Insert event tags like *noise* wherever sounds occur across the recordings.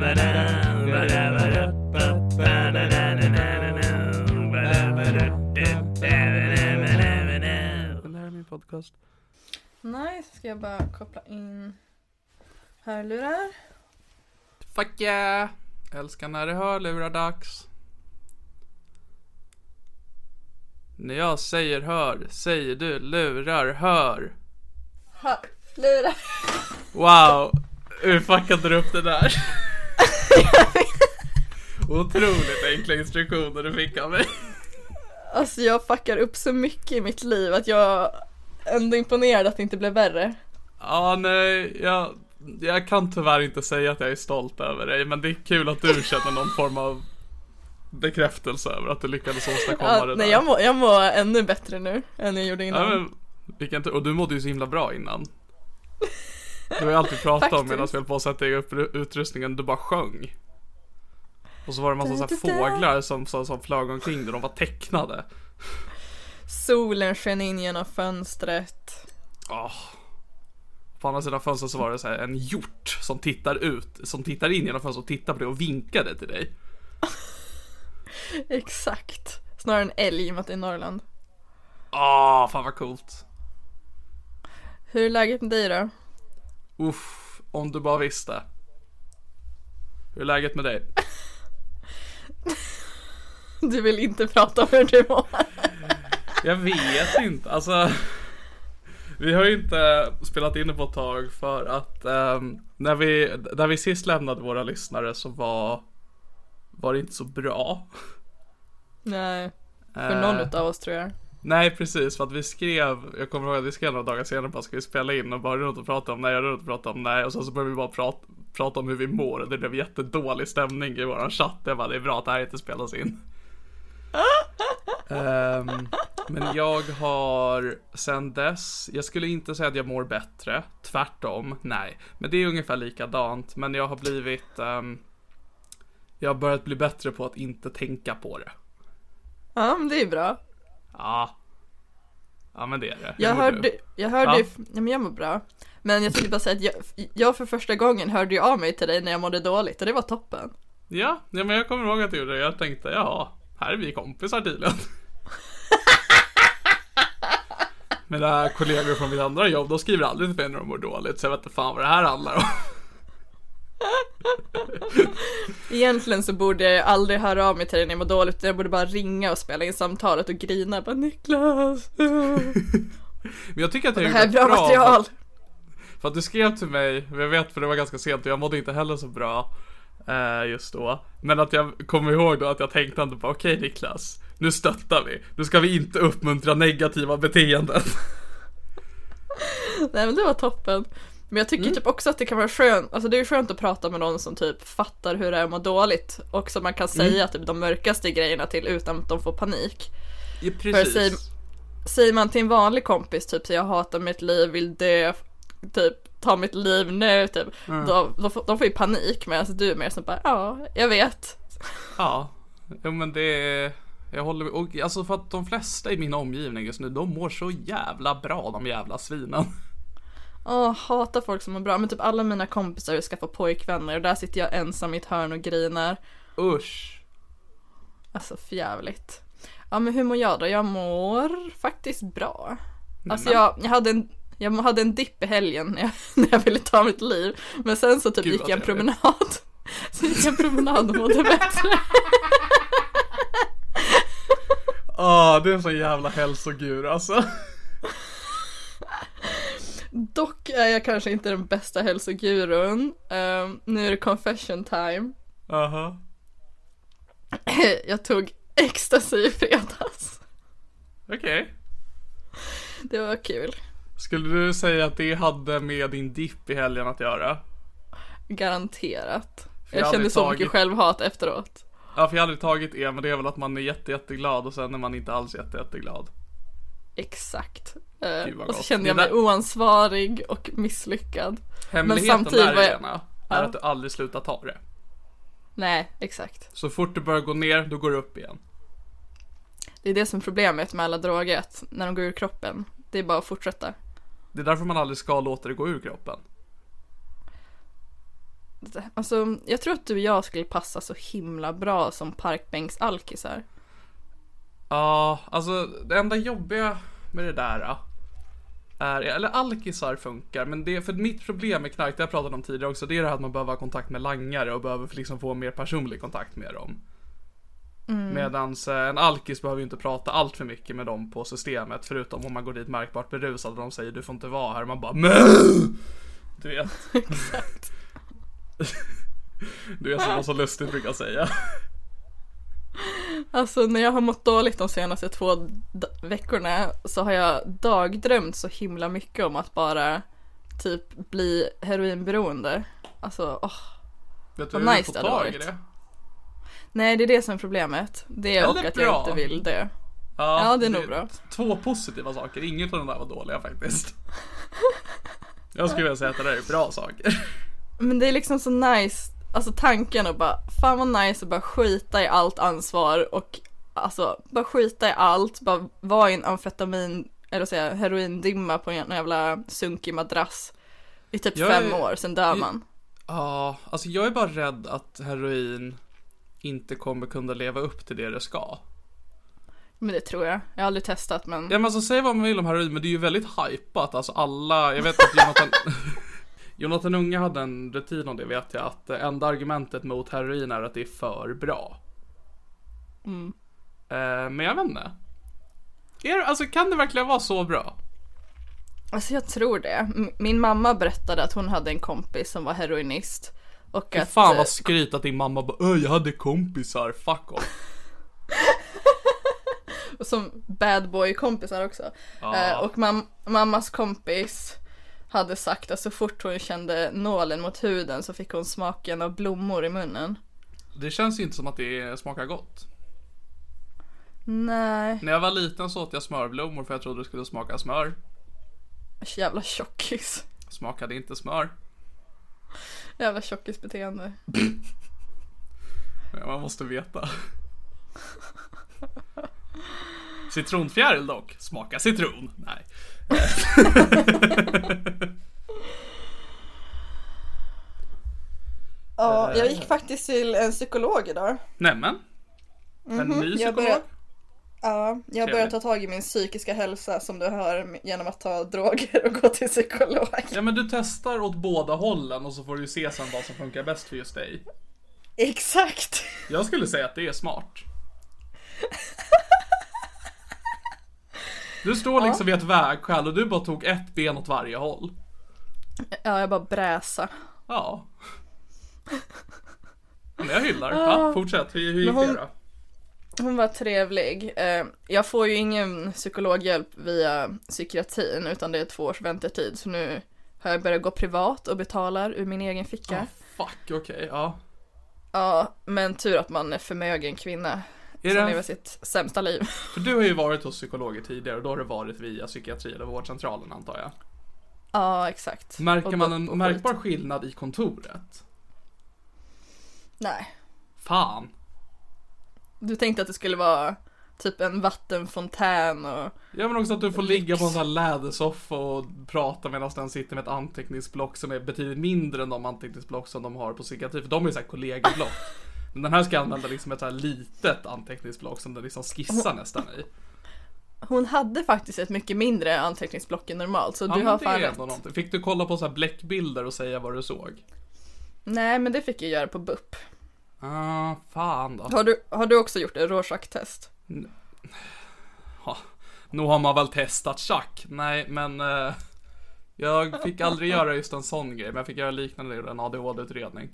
Det här är min podcast. Nice, ska jag bara koppla in hörlurar? Fuck yeah! Älskar när det hörlurar dags. När jag säger hör, säger du lurar hör. Hörlurar. Wow! Hur fuckade du upp det där? *laughs* Otroligt enkla instruktioner du fick av mig. Alltså jag fuckar upp så mycket i mitt liv att jag är ändå imponerad att det inte blev värre. Ja, nej, jag, jag kan tyvärr inte säga att jag är stolt över dig, men det är kul att du känner någon form av bekräftelse över att du lyckades åstadkomma Ja, det nej där. jag mår, jag mår ännu bättre nu än jag gjorde innan. Ja, men, vilken. Och du mådde ju så himla bra innan. *laughs* Du har ju alltid pratat om medan vi höll på att sätta upp utrustningen, du bara sjöng. Och så var det en massa så fåglar som, som, som flög omkring där, de var tecknade. Solen sken in genom fönstret. Åh. På andra sidan fönstret så var det så en hjort som tittar ut, som tittar in genom fönstret och tittar på dig och vinkade till dig. *laughs* Exakt. Snarare en älg i och med att det är Norrland. Åh, fan vad coolt. Hur är läget med dig då? Uff, om du bara visste. Hur är läget med dig? *laughs* Du vill inte prata om hur du mår. Jag vet inte, alltså. Vi har ju inte spelat in det på ett tag för att ehm, när vi, när vi sist lämnade våra lyssnare så var, var det inte så bra. Nej, för Eh, någon utav oss tror jag. Nej precis, för att vi skrev, jag kommer ihåg att vi skrev några dagar senare bara ska vi spela in och bara något att prata om? Nej, har du något att prata om? Nej, och sen så började vi bara prata, prata om hur vi mår och det blev jättedålig stämning i våran chatt. Jag bara, det är bra att det här inte spelas in. Ehm, men jag har sen dess, jag skulle inte säga att jag mår bättre, tvärtom, nej. Men det är ungefär likadant, men jag har blivit, ehm, jag har börjat bli bättre på att inte tänka på det. Ja, men det är bra. Ja. Ja men det är det. Jag hörde, jag hörde, Ja. ju- ja. men jag mår bra. Men jag tänkte bara säga att jag, jag för första gången hörde ju av mig till dig när jag mådde dåligt och det var toppen. Ja, ja men jag kommer ihåg att du gjorde det. Jag tänkte, ja, här är vi kompisar tydligen. *laughs* Mina kollegor från mitt andra jobb, de skriver aldrig till mig när de mår dåligt, så jag vet inte fan vad det här handlar om. Egentligen så borde jag aldrig höra av mig till dig när jag mår dåligt, utan jag borde bara ringa och spela in samtalet och grina. Bara Niklas. *laughs* Men jag tycker att det gjorde här är ett bra material. För, för att du skrev till mig, jag vet för det var ganska sent och jag mådde inte heller så bra eh, just då. Men att jag kommer ihåg då att jag tänkte ändå på, okej Niklas, nu stöttar vi. Nu ska vi inte uppmuntra negativa beteenden. *laughs* Nej men det var toppen. Men jag tycker typ också att det kan vara skönt, alltså det är skönt att prata med någon som typ fattar hur det är att må dåligt och som man kan säga typ de mörkaste grejerna till utan att de får panik. Ja, precis. säg, säger man till en vanlig kompis typ så jag hatar mitt liv, vill dö, typ ta mitt liv nu typ. Då, då får, de får ju panik medan du är mer som bara ja, jag vet. Ja, jo men det. Jag håller. Och alltså för att de flesta i min omgivning just nu, de mår så jävla bra de jävla svinen. Åh, hatar folk som mår bra. Men typ alla mina kompisar har skaffat pojkvänner och där sitter jag ensam i ett hörn och grinar. Usch. Alltså förjävligt. Ja men hur mår jag då? Jag mår faktiskt bra. Alltså jag, jag hade en jag hade en dipp i helgen när jag, *laughs* när jag ville ta mitt liv. Men sen så typ Gud, gick jag en promenad. *laughs* Så gick jag en promenad och mådde bättre. *laughs* Ah, det är en sån jävla hälsogur alltså. Dock är jag kanske inte den bästa hälsogurun. Ehm, nu är det confession time. Aha. *clears throat* Jag tog ecstasy i fredags. Okej. Det var kul. Skulle du säga att det hade med din dipp i helgen att göra? Garanterat. jag Jag hade kände så tagit- mycket självhat efteråt. Ja, för jag hade tagit E, men det är väl att man är jätte, jätteglad och sen är man inte alls jätte, jätteglad. Exakt. Eh, Gud, och så kände jag mig oansvarig och misslyckad. Hemligheten samtidigt där jag- Lena, är Ja. att du aldrig slutar ta det. Nej, exakt. Så fort du börjar gå ner, då går du upp igen. Det är det som är problemet med alla droger, att när de går ur kroppen, det är bara att fortsätta. Det är därför man aldrig ska låta det gå ur kroppen. Alltså, jag tror att du och jag skulle passa så himla bra som parkbänksalkisar. Ja, alltså det enda jobbiga med det där är, eller alkisar funkar, men det, för mitt problem med knark, det har jag pratat om tidigare också, det är det här att man behöver ha kontakt med langare och behöver liksom få mer personlig kontakt med dem. Mm. Medans eh, en alkis behöver ju inte prata allt för mycket med dem på systemet, förutom om man går dit märkbart berusad och de säger du får inte vara här, och man bara men Du vet. *laughs* Exakt. *laughs* Du vet som man så lustigt brukar säga. Alltså när jag har mått dåligt de senaste två veckorna så har jag dagdrömt så himla mycket om att bara typ bli heroinberoende. Alltså, åh. Vet du Vad hur nice du det får tag i det? Nej, det är det som är problemet. Det är och att bra. jag inte vill dö. Ja, det är nog bra. Två positiva saker, inget av de där var dåliga faktiskt. *laughs* Jag skulle vilja säga att det där är bra saker. Men det är liksom så nice, alltså tanken och bara, fan vad nice att bara skita i allt ansvar och alltså bara skita i allt, bara vara i en amfetamin, eller jag, heroindimma på en jävla sunkig madrass i typ Jag är- fem år, sen dör man. Ja, alltså jag är bara rädd att heroin inte kommer kunna leva upp till det det ska. Men det tror jag, jag har aldrig testat men Ja men alltså säg vad man vill om heroin, men det är ju väldigt hypat, alltså alla, jag vet att Jonathan *laughs* Jonathan Unge hade en rutin om det vet jag, att det enda argumentet mot heroin är att det är för bra. Mm. Eh, men jag vet inte. Är, alltså kan det verkligen vara så bra? Alltså jag tror det. Min mamma berättade att hon hade en kompis som var heroinist. Och Fy att, fan eh, vad skryt att din mamma bara "Öh, jag hade kompisar, fuck off. *laughs* som bad boy kompisar också. Ja. Eh, och mam- mammas kompis hade sagt att så fort hon kände nålen mot huden så fick hon smaken av blommor i munnen. Det känns ju inte som att det smakar gott. Nej, När jag var liten så åt jag smörblommor för jag trodde det skulle smaka smör. jävla tjockis. Smakade inte smör. Jävla tjockisbeteende. *laughs* Man måste veta. *laughs* Citronfjäril dock. Smaka citron. Nej. *laughs* Ja, jag gick faktiskt till en psykolog idag. Nämen. En ny Mhm, jag psykolog. börjar- Ja, jag Trevligt. ta tag i min psykiska hälsa som du hör genom att ta droger och gå till psykolog. Ja men du testar åt båda hållen och så får du se sen vad som funkar bäst för just dig. Exakt. Jag skulle säga att det är smart. Du står liksom vid ett vägskäl och du bara tog ett ben åt varje håll. Ja, jag bara bräsa. Ja. Men jag hyllar. Ja, fortsätt. Hur, hur gick hon- det då? Hon var trevlig. Eh, Jag får ju ingen psykologhjälp via psykiatrin utan det är två års väntetid så nu har jag börjat gå privat och betalar ur min egen ficka. Ah, fuck, okej, ja. Ja, men tur att man är förmögen kvinna. Är som det- lever sitt sämsta liv. För du har ju varit hos psykologer tidigare och då har det varit via psykiatri eller vårdcentralen antar jag. Ja, exakt. Märker man en och märkbar skillnad i kontoret? Nej. Fan. Du tänkte att det skulle vara typ en vattenfontän och Ja men också att du får ligga på en sån här lädersoffa och prata medan den sitter med ett anteckningsblock som är betydligt mindre än de anteckningsblock som de har på psykiatri. För de är ju såhär kollegieblock. *laughs* Men den här ska använda liksom ett så här litet anteckningsblock som den liksom skissar nästan i. hon hade faktiskt ett mycket mindre anteckningsblock än normalt så Ja, du har fan rätt. någonting. Fick du kolla på så här bläckbilder och säga vad du såg? Nej men det fick jag göra på BUP. Ah, fan då. Har du, har du också gjort ett Rorschach-test? Nu har man väl testat schack? Nej, men eh, jag fick aldrig göra just en sån grej, men jag fick göra liknande i en ADHD-utredning.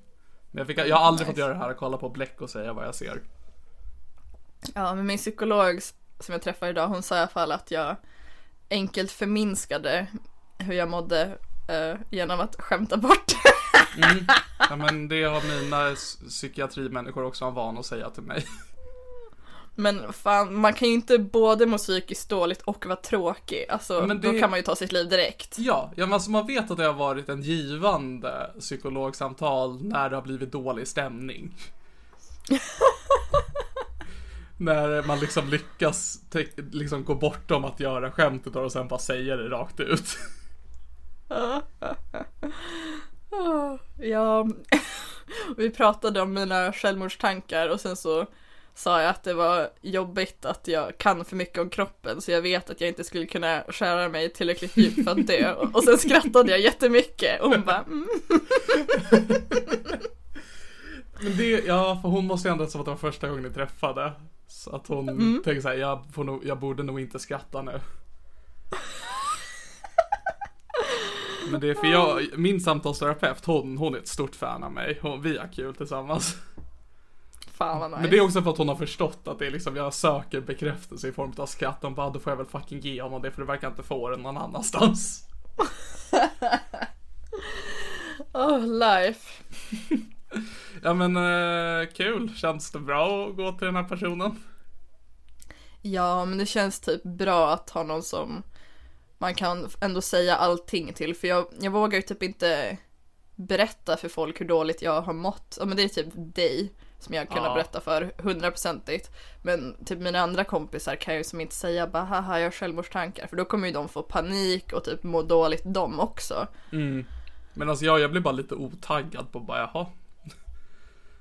Men jag, fick, jag har aldrig fått Nice. göra det här, kolla på bläck och säga vad jag ser. Ja men min psykolog som jag träffade idag hon sa i alla fall att jag enkelt förminskade hur jag mådde eh, genom att skämta bort *laughs* Ja, men det har mina psykiatrimänniskor också en van att säga till mig. Men fan, man kan ju inte både må psykiskt dåligt och vara tråkig. Alltså, Men det- då kan man ju ta sitt liv direkt. Ja, ja men alltså man vet att det har varit en givande psykologsamtal när det har blivit dålig stämning. *laughs* när man liksom lyckas liksom gå bortom att göra skämtet och sen bara säga det rakt ut. *laughs* Ja, vi pratade om mina självmordstankar och sen så sa jag att det var jobbigt att jag kan för mycket om kroppen så jag vet att jag inte skulle kunna skära mig tillräckligt djupt för att dö. Och sen skrattade jag jättemycket och hon bara mm. *laughs* Men det, ja, för hon måste ju ändå som att det var första gången ni träffade. Så att hon tänker såhär, jag, nog, jag borde nog inte skratta nu. Men det är för jag, min samtalsterapeut, hon, hon är ett stort fan av mig. Hon, vi har kul tillsammans. Fan vad nice. Men det är också för att hon har förstått att det är liksom, jag söker bekräftelse i form av skratt. Hon bara, då får jag väl fucking ge honom det för du verkar inte få den någon annanstans. *laughs* Oh, life. Ja men eh, kul, känns det bra att gå till den här personen? Ja, men det känns typ bra att ha någon som man kan ändå säga allting till. För jag, jag vågar typ inte berätta för folk hur dåligt jag har mått. Ja, men det är typ dig som jag kan Ja. berätta för hundraprocentigt. Men typ mina andra kompisar kan ju som inte säga bara haha jag har självmordstankar. För då kommer ju de få panik och typ må dåligt de också. Men alltså jag, jag blir bara lite otaggad på bara jaha.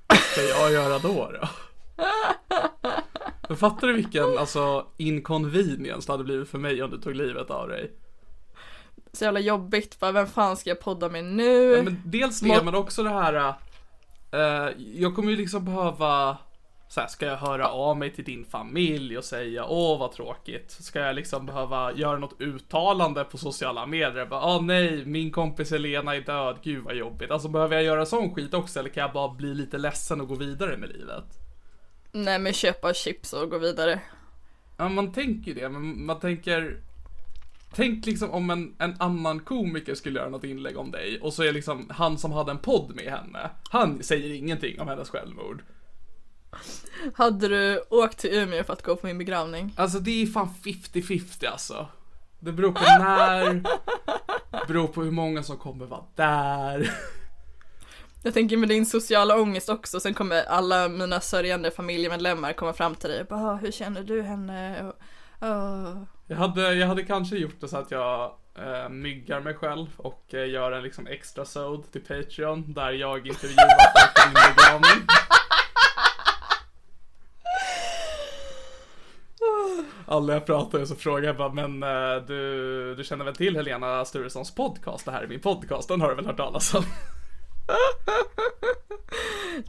Vad ska jag göra då då? Men fattar du vilken alltså inconvenience det hade blivit för mig om du tog livet av dig? Så jävla jobbigt, bara vem fan ska jag podda med nu? Ja, men dels det, Må- men också det här. Eh, jag kommer ju liksom behöva så här, ska jag höra av mig till din familj och säga åh vad tråkigt? Ska jag liksom behöva göra något uttalande på sociala medier? Bara, Åh nej, min kompis Elena är död, gud vad jobbigt. Alltså behöver jag göra sån skit också eller kan jag bara bli lite ledsen och gå vidare med livet? Nej men köpa chips och gå vidare. Ja, man tänker ju det, men man tänker Tänk liksom om en, en annan komiker skulle göra något inlägg om dig och så är liksom han som hade en podd med henne, han säger ingenting om hennes självmord. Hade du åkt till Umeå för att gå på min begravning? Alltså det är fan 50-50 alltså. Det beror på *laughs* när, beror på hur många som kommer vara där. Jag tänker med din sociala ångest också, sen kommer alla mina sörjande familjemedlemmar komma fram till dig och bara "Ah, hur känner du henne? Och, "Ah." Jag hade, jag hade kanske gjort det så att jag eh, myggar mig själv och eh, gör en liksom extra sod till Patreon där jag intervjuar folk min begravning. Alla jag pratar med så frågar jag bara, men eh, du, du känner väl till Helena Sturessons podcast? Det här är min podcast, den har du väl hört talas om?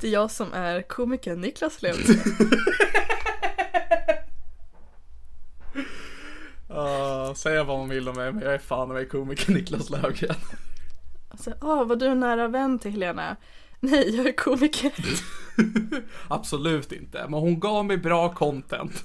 Det är jag som är komikern Niklas Lund. *laughs* Uh, säga vad man vill om mig, men jag är fan av mig komiker *laughs* Niklas Löfgren. Alltså, ah, var du nära vän till Helena? Nej, jag är komiker. *laughs* Absolut inte, men hon gav mig bra content.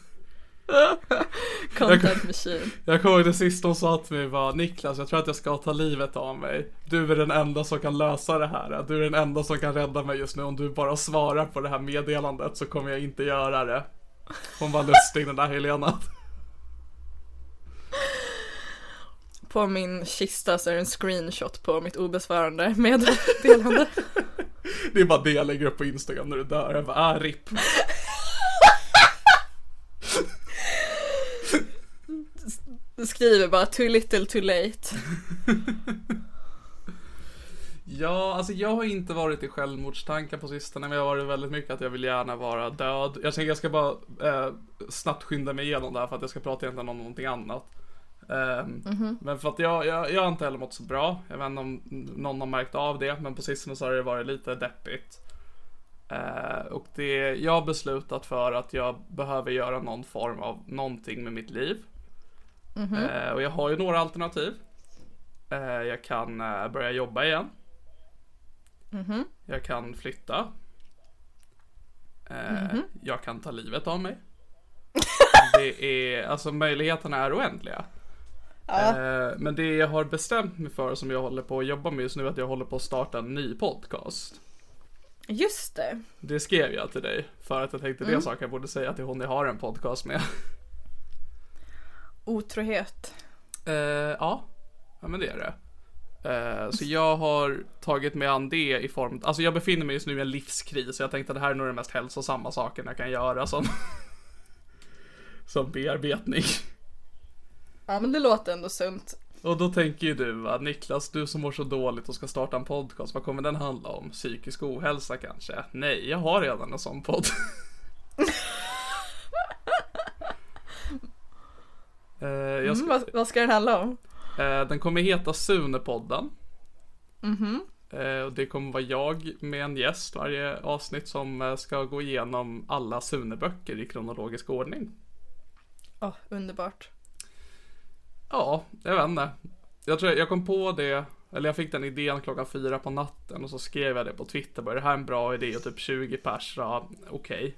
*laughs* Content machine. Jag kommer ihåg det sista hon sa till mig var Niklas, jag tror att jag ska ta livet av mig. Du är den enda som kan lösa det här. Du är den enda som kan rädda mig just nu. Om du bara svarar på det här meddelandet så kommer jag inte göra det. Hon var lustig den där Helena. På min kista så är det en screenshot på mitt obesvarande meddelande. *laughs* *laughs* Det är bara det jag lägger upp på Instagram när du dör. Jag bara, ah, RIP. *laughs* Skriver bara too little too late. Ja, alltså jag har inte varit i självmordstankar på sistone, men jag har varit väldigt mycket att jag vill gärna vara död. Jag tänker jag ska bara eh, snabbt skynda mig igenom det här för att jag ska prata egentligen om någonting annat. Ehm, Men för att jag, jag, jag har inte heller mått så bra. Jag vet inte om någon har märkt av det, men på sistone så har det varit lite deppigt. Eh, och det, jag har beslutat för att jag behöver göra någon form av någonting med mitt liv. Eh, och jag har ju några alternativ. Eh, jag kan eh, börja jobba igen. Jag kan flytta. Eh, Jag kan ta livet av mig. *laughs* Det är, alltså möjligheterna är oändliga. Eh, men det jag har bestämt mig för som jag håller på att jobba med just nu är att jag håller på att starta en ny podcast. Just det. Det skrev jag till dig för att jag tänkte det är saker jag borde säga till hon jag har en podcast med. *laughs* Otrohet. Eh, ja. ja, men det är det. Eh, så jag har tagit mig an det i form, alltså jag befinner mig just nu i en livskris så jag tänkte att det här är nog den mest hälsosamma saken jag kan göra som, *laughs* som bearbetning. Ja men det låter ändå sunt. Och då tänker ju du va, Niklas, du som mår så dåligt och ska starta en podcast, vad kommer den handla om? Psykisk ohälsa kanske? Nej, jag har redan en sån podd. *laughs* Eh, jag ska, Mm, vad, vad ska den handla om? Eh, den kommer heta Sunepodden. Eh, och det kommer vara jag med en gäst varje avsnitt som eh, ska gå igenom alla Sune-böcker i kronologisk ordning. Åh, underbart. Ja, jag vet inte. Jag tror jag kom på det, eller jag fick den idén klockan fyra på natten och så skrev jag det på Twitter. Bara, det här är en bra idé och typ 20 pers sa okej.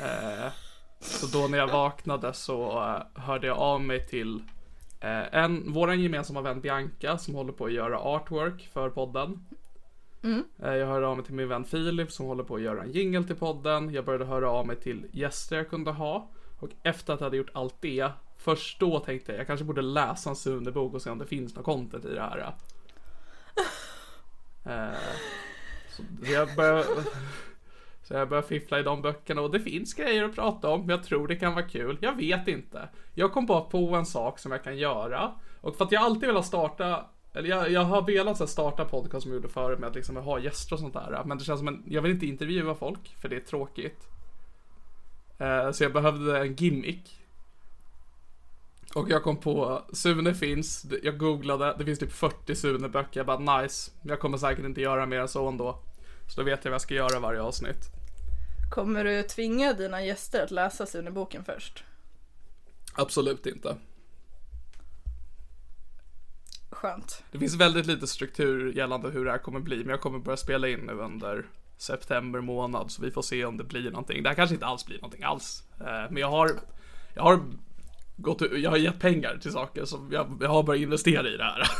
Eh, så då när jag vaknade så eh, hörde jag av mig till eh, en, våran gemensamma vän Bianca som håller på att göra artwork för podden. Eh, jag hörde av mig till min vän Filip som håller på att göra en jingle till podden. Jag började höra av mig till gäster jag kunde ha. Och efter att jag hade gjort allt det, först då tänkte jag jag kanske borde läsa en Sune-bok och se om det finns något content i det här. *laughs* Eh, så jag började, *laughs* så jag började fiffla i de böckerna och det finns grejer att prata om. Jag tror det kan vara kul. Jag vet inte. Jag kom bara på en sak som jag kan göra. Och för att jag alltid velat starta eller jag, jag har velat här, starta podcast som jag gjorde förut med att liksom ha gäster och sånt där. Men det känns som en, jag vill inte intervjua folk för det är tråkigt. Eh, så jag behövde en gimmick. Och jag kom på, Sune finns, jag googlade, det finns typ 40 Sune-böcker. Jag bara nice, jag kommer säkert inte göra mer än så ändå. Så då vet jag vad jag ska göra varje avsnitt. Kommer du tvinga dina gäster att läsa Sune-boken först? Absolut inte. Skönt. Det finns väldigt lite struktur gällande hur det här kommer bli, men jag kommer börja spela in nu under september månad, så vi får se om det blir någonting. Det här kanske inte alls blir någonting alls, Eh, men jag har, jag har gått, jag har gett pengar till saker, så jag, jag har börjat investera i det här. *laughs*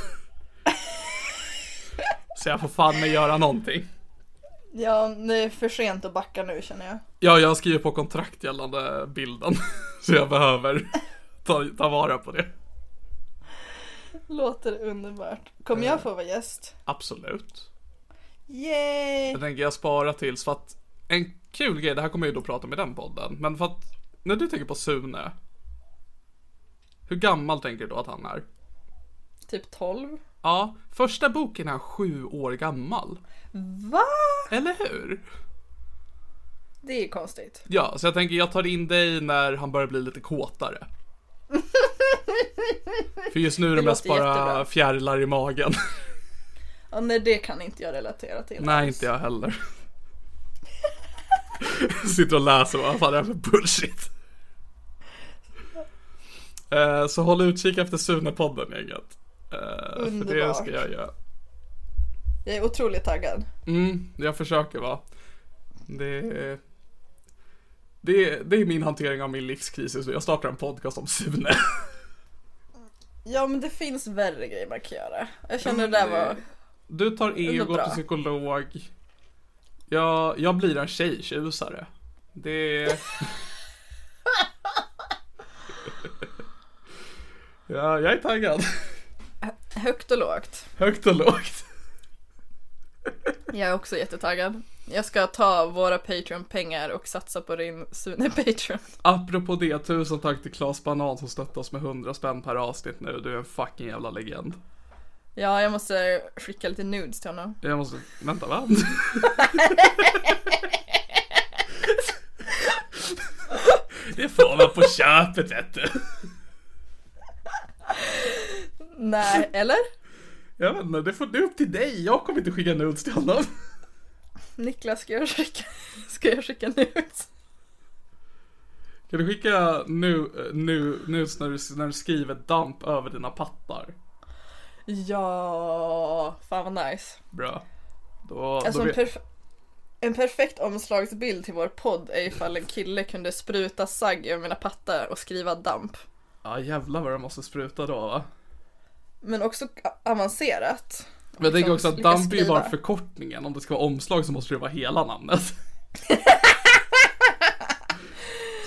så jag får fan med göra någonting. Ja, det är för sent att backa nu känner jag. Ja, jag har skrivit på kontrakt gällande bilden, *laughs* så jag behöver ta, ta vara på det. Låter underbart. Kommer jag få vara gäst? Absolut. Yay! Jag tänker jag spara tills för att en kul grej, det här kommer jag ju då prata i den podden, men för att när du tänker på Sune, hur gammal tänker du då att han är? Typ 12. Ja, första boken är sju år gammal. Va? Eller hur? Det är konstigt. Ja, så jag tänker jag tar in dig när han börjar bli lite kåtare. *laughs* För just nu är det, Det mest bara jättebra. fjärilar i magen. Ja, nej, det kan inte jag relatera till. Nej, alls. inte jag heller. *laughs* Sitter och läser vad fan är det här för bullshit. Eh, Så håll utkik efter Sune-podden gänget. Eh, För det Underbart. ska jag göra. Jag är otroligt taggad. Mm, jag försöker vara. Det, Det, det är min hantering av min livskris. Så jag startar en podcast om Sune. *laughs* Ja men det finns värre grejer man kan göra. Jag känner det där var... Du tar Ändå ego bra. till psykolog. Jag, jag blir en tjejtjusare. Det... *laughs* ja, jag är taggad. Högt och lågt. Högt och lågt. Jag är också jättetaggad. Jag ska ta våra Patreon-pengar och satsa på din Sune Patreon. Apropå det, tusen tack till Claes Banan som stöttar oss med 100 spänn per avsnitt nu. Du är en fucking jävla legend. Ja, jag måste skicka lite nudes till honom. Jag måste, vänta va? *laughs* Det får man på köpet vet du. Nej, eller? Jag vet inte, det får du upp till dig. Jag kommer inte skicka nudes till honom. Niklas, ska jag skicka, ska jag skicka nudes? Kan du skicka nu, nu, nudes när du, när du skriver damp över dina pattar? Ja, fan vad nice. Bra. Då, Alltså då en, perf- en perfekt omslagsbild till vår podd är ifall en kille kunde spruta sagg över mina pattar och skriva damp. ja jävlar vad det måste spruta då va? Men också avancerat. Men jag tänker också att lyckas damp är bara förkortningen. Om det ska vara omslag så måste det vara hela namnet.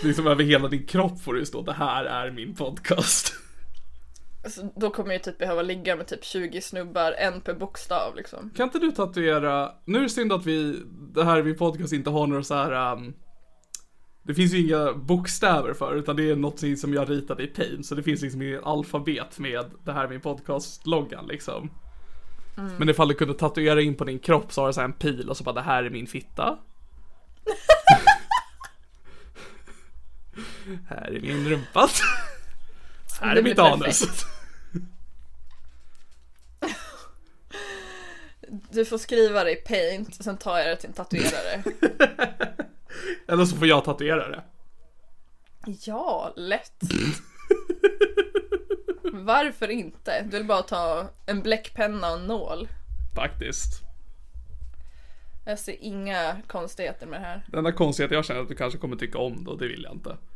så *laughs* liksom över hela din kropp får det stå det här är min podcast. Alltså, då kommer jag typ behöva ligga med typ 20 snubbar, en per bokstav liksom. Kan inte du tatuera, nu är det synd att vi, det här vid podcast inte har några så här. Um, det finns ju inga bokstäver för utan det är något som jag ritade i Paint så det finns liksom inget alfabet med det här är min podcast-loggan liksom. Men ifall du kunde tatuera in på din kropp så har du så en pil och så bara det här är min fitta. *laughs* här är min rumpa. *laughs* här är mitt anus. Du får skriva det i paint, sen tar jag det till en tatuerare. *laughs* Eller så får jag tatuera det. Ja, lätt. Varför inte? Du vill bara ta en bläckpenna och en nål. Faktiskt. Jag ser inga konstigheter med det här. Den enda konstigheten jag känner att du kanske kommer tycka om det och det vill jag inte. *laughs*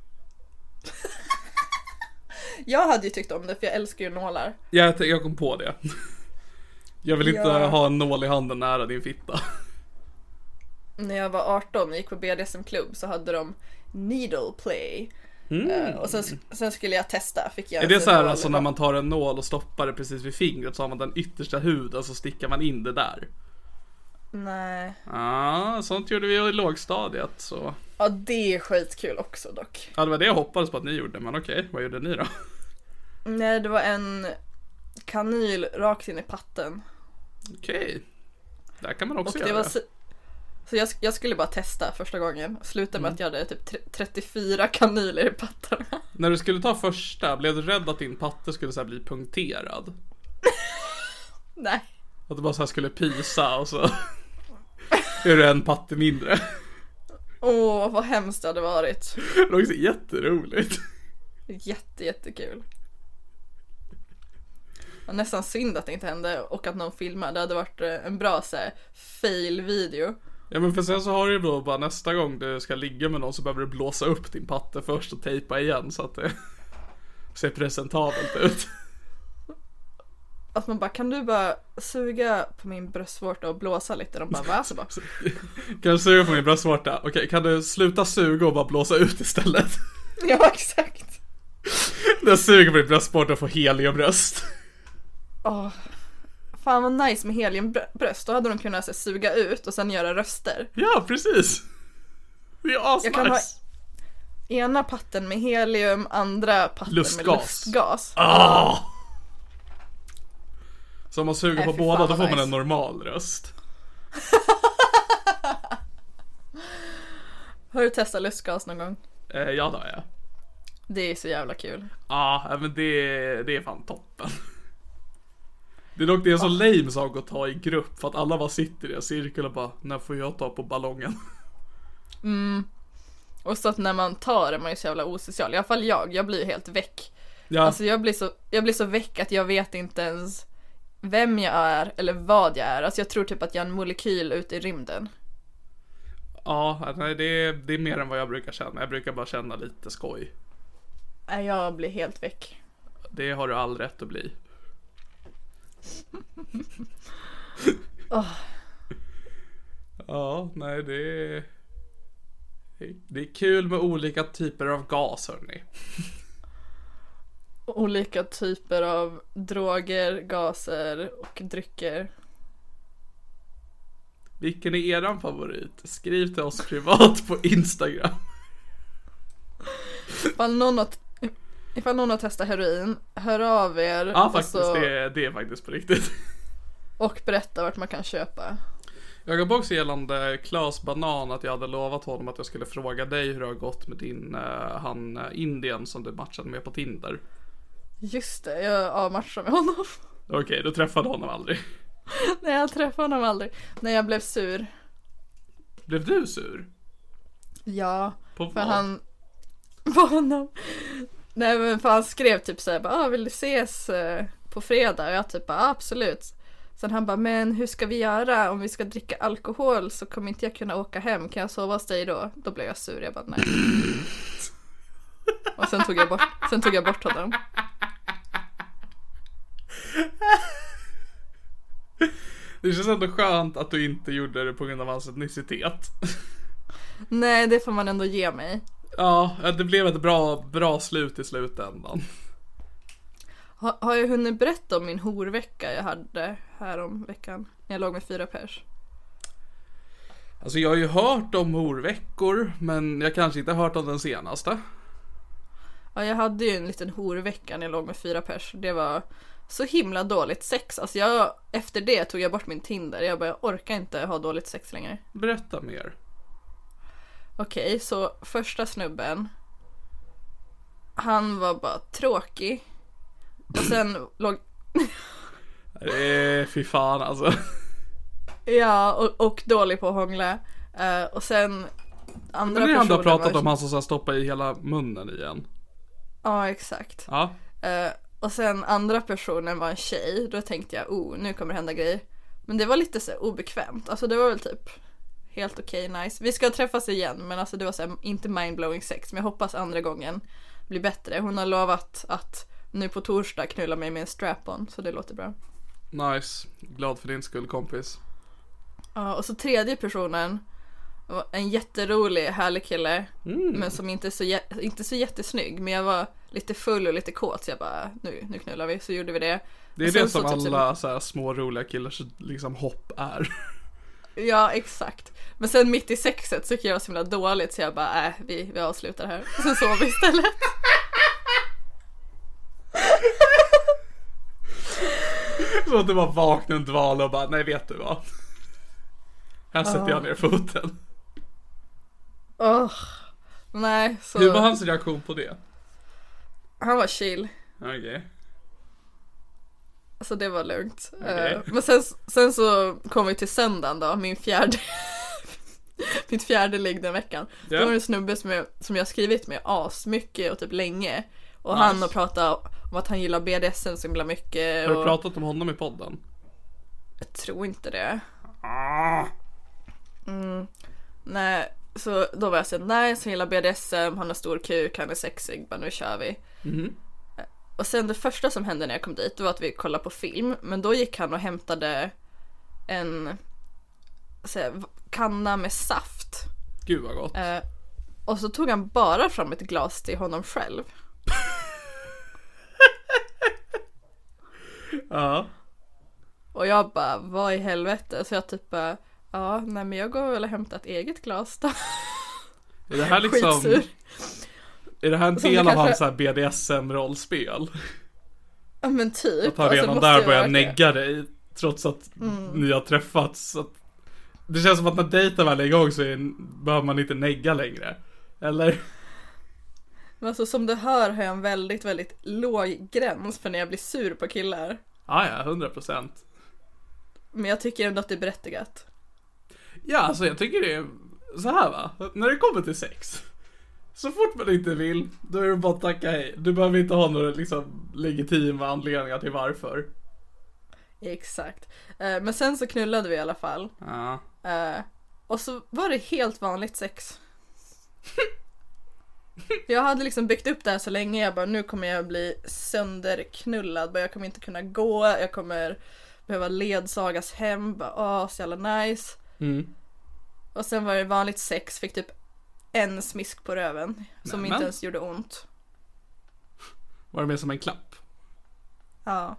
Jag hade ju tyckt om det för jag älskar ju nålar. Jag, jag kom på det. Jag vill inte Ja. ha en nål i handen nära din fitta. När jag var 18 och gick på BDSM-klubb så hade de needle play. Eh, och sen, sen skulle jag testa, fick jag Är det så här alltså när man tar en nål och stoppar det precis vid fingret så har man den yttersta huden så stickar man in det där? Nej. Ja, sånt gjorde vi i lågstadiet så. Ja det är skitkul också dock. Ja, det var det jag hoppades på att ni gjorde, men okej, vad gjorde ni då? Nej det var en kanyl rakt in i patten. Okej. Där kan man också Och göra det var det. Så, jag, jag skulle bara testa första gången. Slutade med att jag hade typ tre- 34 kanyler i pattarna. *laughs* När du skulle ta första, blev du rädd att din patte skulle så bli punkterad? *laughs* Nej. Att du bara så skulle pysa och så *laughs* är det en patte mindre. Åh vad hemskt det hade varit. Det var också jätteroligt. Jätte jättekul. Det var nästan synd att det inte hände och att någon filmade. Det hade varit eh, en bra så här, fail video. Ja men för sen så har du ju då bara nästa gång du ska ligga med någon så behöver du blåsa upp din patte först och tejpa igen så att det *laughs* ser presentabelt ut. Att man bara, kan du bara suga på min bröstvårta och blåsa lite? De bara, va? Så bara, *laughs* Kan du suga på min bröstvårta? Okej, kan du sluta suga och bara blåsa ut istället? *laughs* ja exakt. Jag suger på din bröstvårta och får heliumbröst. Åh. Fan vad nice med heliumbröst. Då hade de kunnat så, suga ut och sen göra röster. Ja, precis. Det är Jag kan ha asnice. ena patten med helium, andra patten Lustgas. med lustgas. Ah! Så om man suger Nej, på båda då får man nice. en normal röst. *laughs* Har du testat lustgas någon gång? Eh, ja, det har jag. Det är så jävla kul. Ja, äh, men det, det är fan toppen. Det är dock det är så lame sak att ta i grupp för att alla bara sitter i en cirkel och bara när får jag ta på ballongen? *laughs* Och så att när man tar är man ju så jävla osocial. I alla fall jag, jag blir ju helt väck. Ja, Alltså jag blir, så, jag blir så väck att jag vet inte ens vem jag är eller vad jag är. Alltså jag tror typ att jag är en molekyl ute i rymden. Ja, nej, det, är, det är mer än vad jag brukar känna. Jag brukar bara känna lite skoj. Nej, jag blir helt väck. Det har du all rätt att bli. Ja, nej det är... Det är kul med olika typer av gas hörni. Olika typer av droger, gaser och drycker. Vilken är eran favorit? Skriv till oss privat på Instagram. Ifall någon har, ifall någon har testat heroin, hör av er Ja faktiskt, så- det, är, det är faktiskt på riktigt. och berätta vart man kan köpa. Jag gav också gällande Klas Banan att jag hade lovat honom att jag skulle fråga dig hur det har gått med din, uh, han uh, Indien som du matchade med på Tinder. Just det, jag avmatchade med honom. Okej, du träffade honom aldrig. Nej, jag träffade honom aldrig. Nej, jag blev sur. Blev du sur? Ja, På för vad? han... *laughs* På honom. Nej men för han skrev typ såhär, bara, ah, vill du ses eh, på fredag? Och jag typ bara, ah, absolut. Sen han bara, men hur ska vi göra? Om vi ska dricka alkohol så kommer inte jag kunna åka hem. Kan jag sova hos dig då? Då blev jag sur. Jag bara, nej. Och sen tog jag bort, sen tog jag bort honom. Det känns ändå skönt att du inte gjorde det på grund av hans etnicitet. Nej, det får man ändå ge mig. Ja, det blev ett bra, bra slut i slutändan. Ha, har jag hunnit berätta om min horvecka jag hade här om veckan? När jag låg med fyra pers. Alltså jag har ju hört om horveckor, men jag kanske inte har hört om den senaste. Ja, jag hade ju en liten horvecka när jag låg med fyra pers. Det var så himla dåligt sex. Alltså jag, efter det tog jag bort min Tinder. Jag bara, jag orkar inte ha dåligt sex längre. Berätta mer. Okej, så första snubben. Han var bara tråkig. Och sen låg, Eh, fy fan alltså. ja, och, och dålig på att hångla. Eh, och sen andra Men det är han du har pratat var- om, han som stoppar i hela munnen igen. Ja, exakt. Ja. Eh, och sen andra personen var en tjej. Då tänkte jag, oh, nu kommer det hända grejer. Men det var lite så obekvämt. Alltså det var väl typ helt okej, nice. Vi ska träffas igen, men alltså det var så här, inte mindblowing sex. Men jag hoppas andra gången blir bättre. Hon har lovat att nu på torsdag knulla mig med en strap-on, så det låter bra. Nice. Glad för din skull kompis. Ja, och så tredje personen en jätterolig, härlig kille. Men som inte är så, inte så jättesnygg. Men jag var lite full och lite kåt så jag bara, nu, nu knullar vi. Så gjorde vi det. Det är det som så typ så- alla så här, små roliga killars liksom hopp är. *laughs* Ja, exakt. Men sen mitt i sexet så tycker jag så himla dåligt så jag bara, äh, vi, vi avslutar här. Och sen sov vi istället. *laughs* Så att du bara vaknar en dvala och bara, nej vet du vad? Här sätter jag ner foten. Åh. Nej, så Hur var hans reaktion på det? han var chill. Okej. Så det var lugnt. Okej. Eh, men sen, sen så kom vi till söndagen då, min fjärde *laughs* Mitt fjärde ligg den veckan. Ja. Då var det en snubbe som jag, som jag skrivit med asmycket och typ länge. Och Nice. han har pratat om att han gillar BDSM så himla mycket. Har du och pratat om honom i podden? Jag tror inte det. Ah. Mm. Nej, så då var jag såhär, nej, så gillar BDSM, han har stor kuk, han är sexig, bara nu kör vi. Mhm. Och sen det första som hände när jag kom dit, var att vi kollade på film, men då gick han och hämtade en här, kanna med saft. Gud vad gott. Eh, och så tog han bara fram ett glas till honom själv. *laughs* Ja. Och jag bara, vad i helvete? Så jag typ bara, ja, nej men jag går väl och hämtar ett eget glas då. Är det här liksom, *laughs* Skitsur. Är det här en Som del av kanske- hans BDSM-rollspel? Ja men typ. Att han Alltså, redan måste där börjar negga dig trots att Mm. ni har träffats. Att, det känns som att när dejten väl är igång så är, behöver man inte negga längre. Eller? Men alltså som du hör har jag en väldigt, väldigt låg gräns för när jag blir sur på killar. Ja, ja, 100 procent. Men jag tycker ändå att det är berättigat. Ja, alltså jag tycker det är så här va. När det kommer till sex. Så fort man inte vill, då är det bara att tacka hej. Du behöver inte ha några liksom legitima anledningar till varför. Exakt. Eh, Men sen så knullade vi i alla fall. Ja. Eh, Och så var det helt vanligt sex. Jag hade liksom byggt upp det här så länge, jag bara nu kommer jag bli sönderknullad, jag kommer inte kunna gå, jag kommer behöva ledsagas hem, bara åh så jävla nice. Mm. Och sen var det vanligt sex, fick typ en smisk på röven som Nämen. inte ens gjorde ont. Var det mer som en klapp? Ja.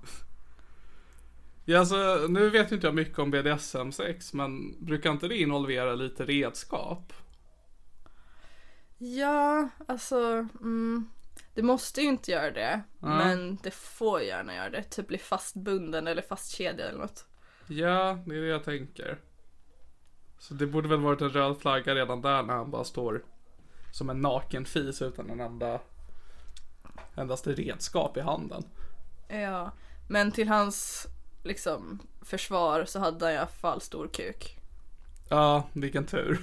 Ja, alltså, nu vet inte jag mycket om BDSM-sex, men brukar inte det involvera lite redskap? Ja, alltså, mm, det måste ju inte göra det. Ja. Men det får gärna göra det. Typ bli fastbunden eller fastkedjad eller något. Ja, det är det jag tänker. Så det borde väl varit en röd flagga redan där när han bara står som en naken fis utan en enda endaste redskap i handen. Ja, men till hans liksom försvar så hade han i alla fall stor kuk. Ja, vilken tur.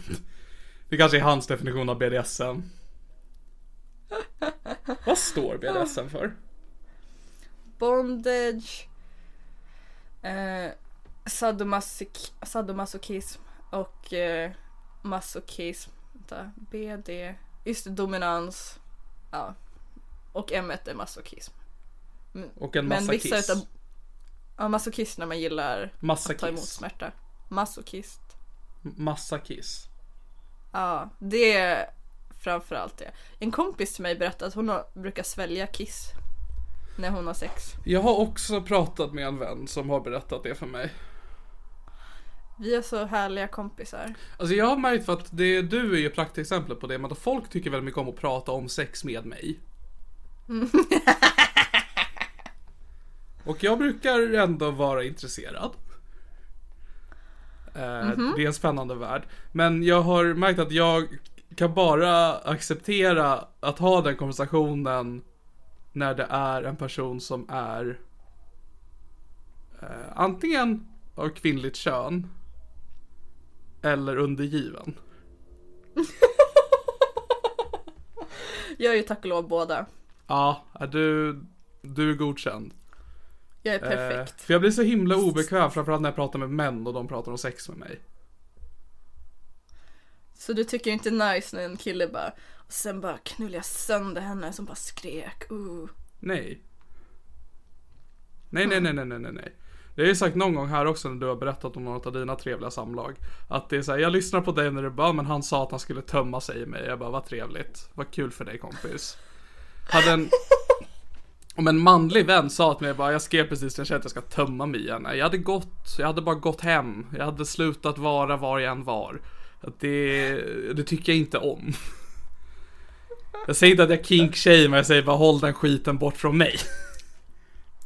Det kanske är hans definition av BDSM. Vad står BDSM för? Bondage, eh, sadomasochism och eh, masochism. Vänta, BD, just det, dominans. Ja. Och M är masochism. Men- Och en Men massa vissa kiss. utav Ja, masochist när man gillar Massa att ta emot kiss. smärta. Masochist. Massa kiss. Ja, det är framförallt det. En kompis till mig berättade att hon har, brukar svälja kiss. När hon har sex. Jag har också pratat med en vän som har berättat det för mig. Vi är så härliga kompisar. Alltså jag har märkt för att det, du är ju praktexemplet på det, men att folk tycker väldigt mycket om att prata om sex med mig. *laughs* Och jag brukar ändå vara intresserad. Eh, Det är en spännande värld. Men jag har märkt att jag kan bara acceptera att ha den konversationen när det är en person som är eh, antingen av kvinnligt kön eller undergiven. *laughs* Jag är ju tack och lov båda. Ja, är du, du är godkänd. Jag är Eh, perfekt. för jag blir så himla obekväm framförallt när jag pratar med män och de pratar om sex med mig. Så du tycker inte nice när en kille bara och sen bara knullar jag sönder henne som bara skrek. Uh. Nej, nej, nej, nej, nej, nej, nej. Det har ju sagt någon gång här också när du har berättat om något av dina trevliga samlag. Att det är så här, jag lyssnar på dig när du bara, men han sa att han skulle tömma sig i mig. Jag bara, vad trevligt. Vad kul för dig kompis. Hade en, om en manlig vän sa till mig bara, jag skrev precis när jag kände att jag ska tömma mig igen. Jag hade gått, jag hade bara gått hem. Jag hade slutat vara var jag än var. Det, det tycker jag inte om. Jag säger inte att jag kink men jag säger bara håll den skiten bort från mig.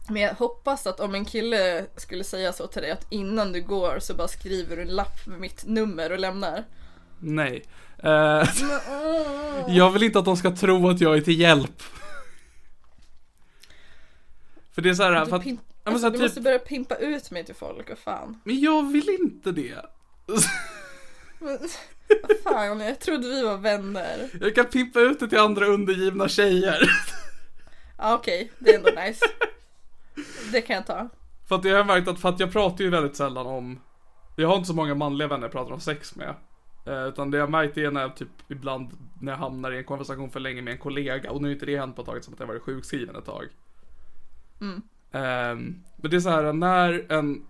Men jag hoppas att om en kille skulle säga så till dig att innan du går så bara skriver du en lapp med mitt nummer och lämnar. Nej. Eh, *laughs* jag vill inte att de ska tro att jag är till hjälp. För det är så här, Du, för att, pimp- ja, alltså, så här, du typ, måste börja pimpa ut mig till folk, vad fan. men jag vill inte det. *laughs* Men, vad fan, jag trodde vi var vänner. Jag kan pimpa ut det till andra undergivna tjejer. Ja okej, det är ändå nice. *laughs* Det kan jag ta. För att jag har märkt att, för att jag pratar ju väldigt sällan om, jag har inte så många manliga vänner jag pratar om sex med. Eh, utan det jag märkt är när jag typ ibland, när jag hamnar i en konversation för länge med en kollega, och nu är inte det hänt på ett tag som att jag varit sjukskriven ett tag. Ehm, men det är så här när en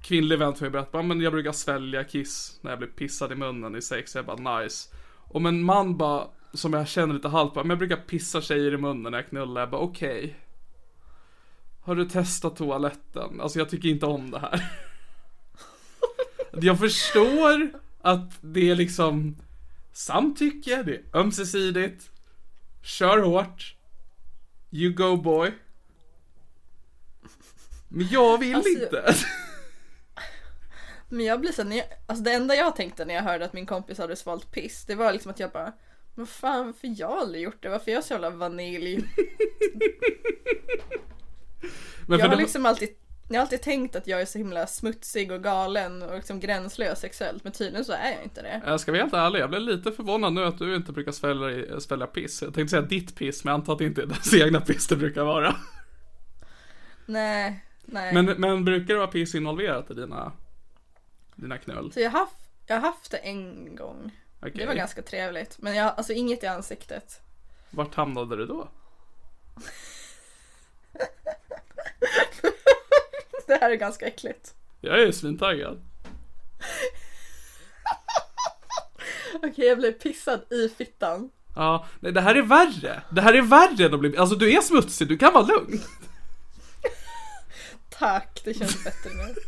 kvinnlig vän till mig berättar, "Ja, men jag brukar svälja kiss när jag blir pissad i munnen i sex, jag bara nice. Om en man bara, som jag känner lite halvt, bara, men jag brukar pissa tjejer i munnen när jag knullar, jag bara okej. Har du testat toaletten? Alltså jag tycker inte om det här. jag förstår att det är liksom samtycke, det är ömsesidigt. Kör hårt. You go boy. Men jag vill Alltså, inte. Men jag blir så när jag, alltså det enda jag tänkte när jag hörde att min kompis hade svalt piss, det var liksom att jag bara men fan varför jag aldrig gjort det? Varför är jag så jävla vanilj? Men Jag har det, liksom alltid, jag har alltid tänkt att jag är så himla smutsig och galen och liksom gränslös sexuellt men tydligen så är jag inte det. jag ska vara helt ärlig, jag blev lite förvånad nu att du inte brukar svälja, svälja piss. Jag tänkte säga ditt piss, men jag antar att det inte är dess egna piss det brukar vara. Nej, nej. Men, men brukar det vara piss involverat i dina, dina knull? Så jag har haft, Jag har haft det en gång. Okej. Det var ganska trevligt. Men jag, alltså inget i ansiktet. Vart hamnade du då? *laughs* *laughs* Det här är ganska äckligt. Jag är svintaggad. Okej, jag blev pissad i fittan. Ja, nej det här är värre. Det här är värre än att bli, alltså du är smutsig, du kan vara lugn. *laughs* Tack, det känns bättre nu. *laughs*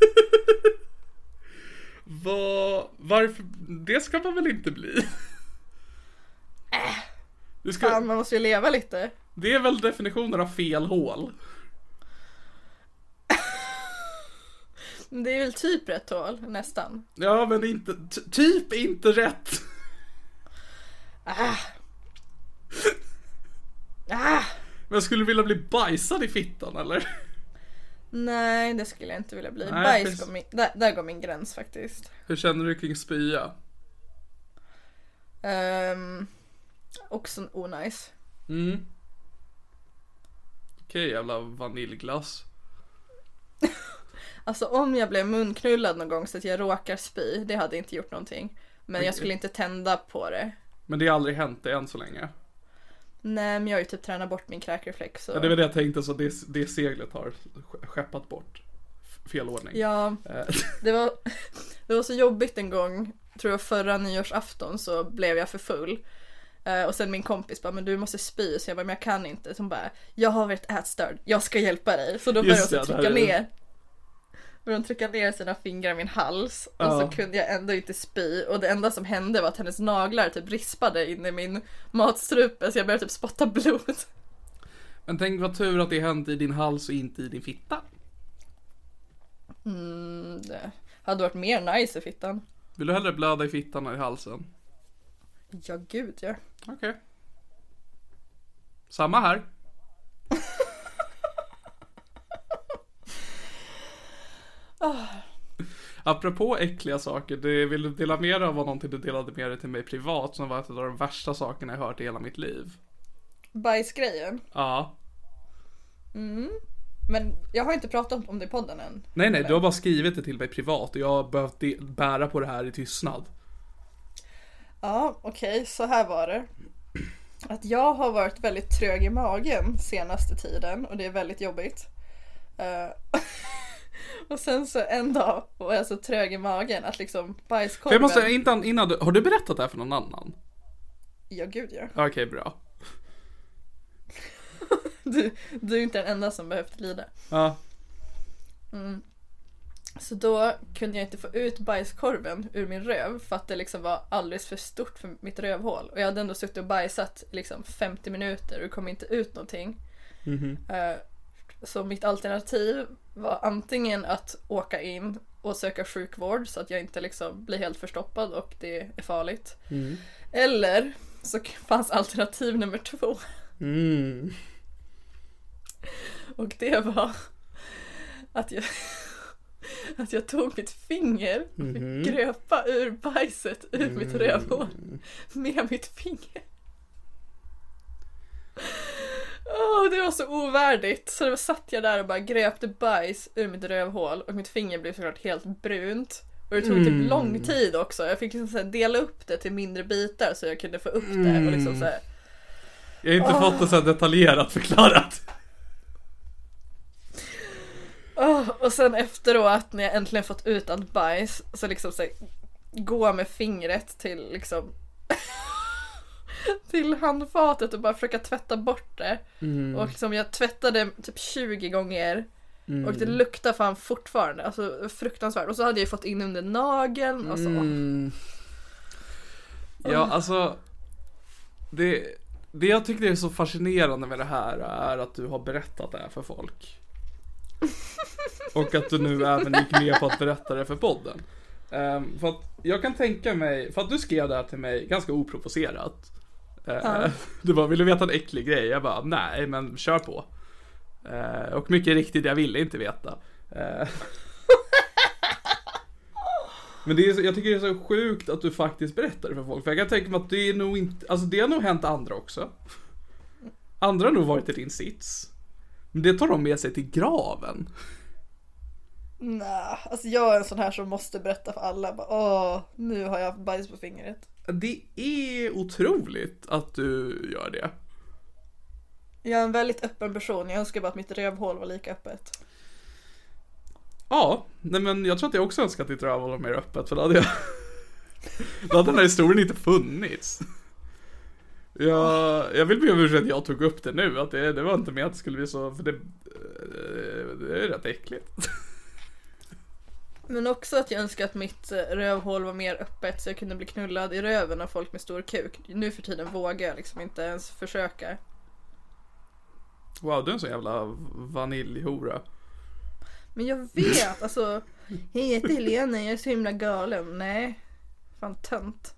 Vad, varför, det ska man väl inte bli? Du ska, Fan, man måste ju leva lite. det är väl definitionen av fel hål. Det är väl typ rätt hål, nästan. Ja, men inte, typ inte rätt. Ah, Men jag skulle vilja bli bajsad i fittan eller? nej, det skulle jag inte vilja bli. Nej, Bajs precis. går min, där, där går min gräns faktiskt. Hur känner du kring spya? Um, också onajs. Mm. Okej, jävla vaniljglass. *laughs* Alltså om jag blev munknullad någon gång så att jag råkar spy, det hade inte gjort någonting. Men jag skulle inte tända på det. Men det har aldrig hänt det än så länge. Nej, men jag har ju typ tränat bort min kräkreflex. Så. Ja, det var det jag tänkte, så det, det seglet har ske- skeppat bort. Fel ordning. Ja, Eh, det var, det var så jobbigt en gång, tror jag förra nyårsafton så blev jag för full. Eh, och sen min kompis bara, men du måste spy. Så jag bara, men jag kan inte. Så hon bara, jag har varit ätstörd, jag ska hjälpa dig. Så då började det trycka ner. Började hon trycka ner sina fingrar i min hals. Och Ja. så kunde jag ändå inte spy. Och det enda som hände var att hennes naglar typ rispade in i min matstrupe. Så jag började typ spotta blod. Men tänk vad tur att det hänt i din hals och inte i din fitta. Mm, det hade varit mer nice i fittan. Vill du hellre blöda i fittan än i halsen? Ja, gud ja. Okej. Samma här. *laughs* Apropå äckliga saker, det, vill du dela med dig av någonting du delade med dig till mig privat som var ett av de värsta sakerna jag hört i hela mitt liv? Bajsgrejen. Ja. Men jag har inte pratat om det i podden än. Nej, nej, du har bara skrivit det till mig privat och jag har behövt bära på det här i tystnad. Ja, okej, så här var det. Att jag har varit väldigt trög i magen senaste tiden och det är väldigt jobbigt. Eh, *laughs* *laughs* och sen så en dag var jag så trög i magen att liksom För bajskorven... jag måste, innan, innan du, har du berättat det här för någon annan? Ja, gud ja. Okej, bra. *laughs* Du, du är inte den enda som behövt lida. Ja. Så då kunde jag inte få ut bajskorven ur min röv för att det liksom var alldeles för stort för mitt rövhål. Och jag hade ändå suttit och bajsat liksom 50 minuter och det kom inte ut någonting. Eh, Så mitt alternativ var antingen att åka in och söka sjukvård så att jag inte liksom blir helt förstoppad och det är farligt. Eller så fanns alternativ nummer två. Mm. Och det var att jag, att jag tog mitt finger och fick gröpa ur bajset ur mitt rövhål med mitt finger. Åh, det var så ovärdigt. Så då satt jag där och bara gröpte bajs ur mitt rövhål och mitt finger blev såklart helt brunt. Och det tog typ lång tid också. Jag fick liksom dela upp det till mindre bitar så jag kunde få upp det och liksom så här. Jag har inte fått det så detaljerat förklarat. Åh, och sen efteråt när jag äntligen fått ut allt bajs så liksom så här, gå med fingret till liksom *laughs* till handfatet och bara försöka tvätta bort det. Och liksom jag tvättade typ 20 gånger och det luktar fan fortfarande, alltså fruktansvärt. Och så hade jag fått in under nageln och så. Mm. Ja, alltså. Det, det jag tycker är så fascinerande med det här är att du har berättat det här för folk. Och att du nu även gick med på att berätta det för podden. Ehm, för att jag kan tänka mig, för att du skrev det här till mig ganska oprovocerat. Uh, *laughs* Du bara, vill du veta en äcklig grej? Jag bara, nej men kör på. Eh, och mycket riktigt, jag ville inte veta. Eh, *laughs* Men det är så, jag tycker det är så sjukt att du faktiskt berättar det för folk. För jag kan tänka mig att det är nog inte, alltså det har nog hänt andra också. Andra har nog varit i din sits. Men det tar de med sig till graven. Nej, alltså jag är en sån här som måste berätta för alla. Bara, Åh, nu har jag bajs på fingret. Det är otroligt att du gör det. Jag är en väldigt öppen person. Jag önskar bara att mitt rövhål var lika öppet. Ja, nej men jag tror att jag också önskar att ditt rövhål var mer öppet för då hade jag... *laughs* då hade den här historien inte funnits. Jag, jag vill be om ursäkt att jag tog upp det nu, att det, det var inte med att det skulle bli så, för det, eh, det är rätt äckligt. *laughs* Men också att jag önskar att mitt eh, rövhål var mer öppet så jag kunde bli knullad i röven av folk med stor kuk. Nu för tiden vågar jag liksom inte ens försöka. Wow, du är en sån jävla vaniljhora. Men jag vet, alltså. Hej, jag heter Helena, jag är så himla galen. Nej. Fan tönt.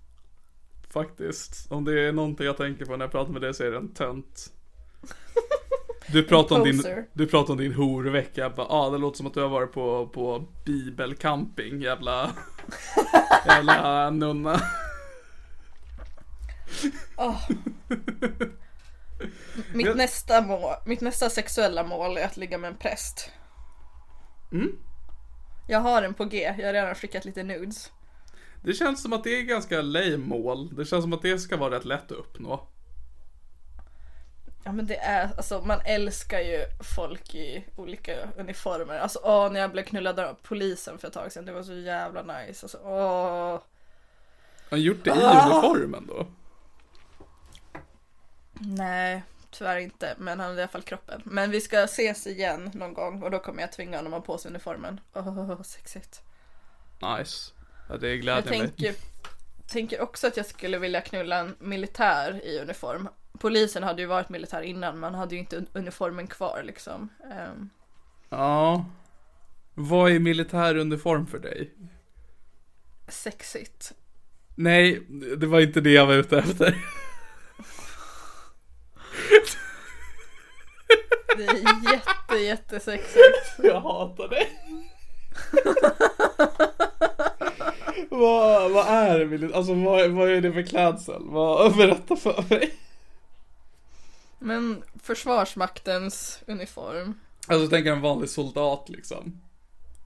Faktiskt. Om det är någonting jag tänker på när jag pratar med dig så är det en tönt. *laughs* Du pratar om din, du pratar om din horvecka. Jag bara, ah, det låter som att du har varit på, på bibelcamping. Jävla, *laughs* jävla nunna. Mitt, Jag- nästa mål, mitt nästa sexuella mål är att ligga med en präst. Mm. Jag har en på G, jag har redan skickat lite nudes. Det känns som att det är ganska lame mål. Det känns som att det ska vara rätt lätt att uppnå. Ja men det är, alltså man älskar ju folk i olika uniformer. Alltså åh, när jag blev knullad av polisen för ett tag sedan, det var så jävla nice. Alltså åh. Har gjort det i Ah! uniformen då? Nej, tyvärr inte. Men han hade i alla fall kroppen. Men vi ska ses igen någon gång och då kommer jag tvinga honom att ha på sig uniformen. Åh, sexigt. Nice. Ja, det Jag gläder mig. tänker, tänker också att jag skulle vilja knulla en militär i uniform. Polisen hade ju varit militär innan, man hade ju inte un- uniformen kvar liksom. Ehm, Ja. Vad är militär uniform för dig? sexigt. Nej, det var inte det jag var ute efter. Det är jätte, jättesexigt. Jag hatar det. vad, vad är militär? Alltså vad, vad är det för klädsel? Vad, berätta för mig. Men Försvarsmaktens uniform. Alltså tänker en vanlig soldat liksom.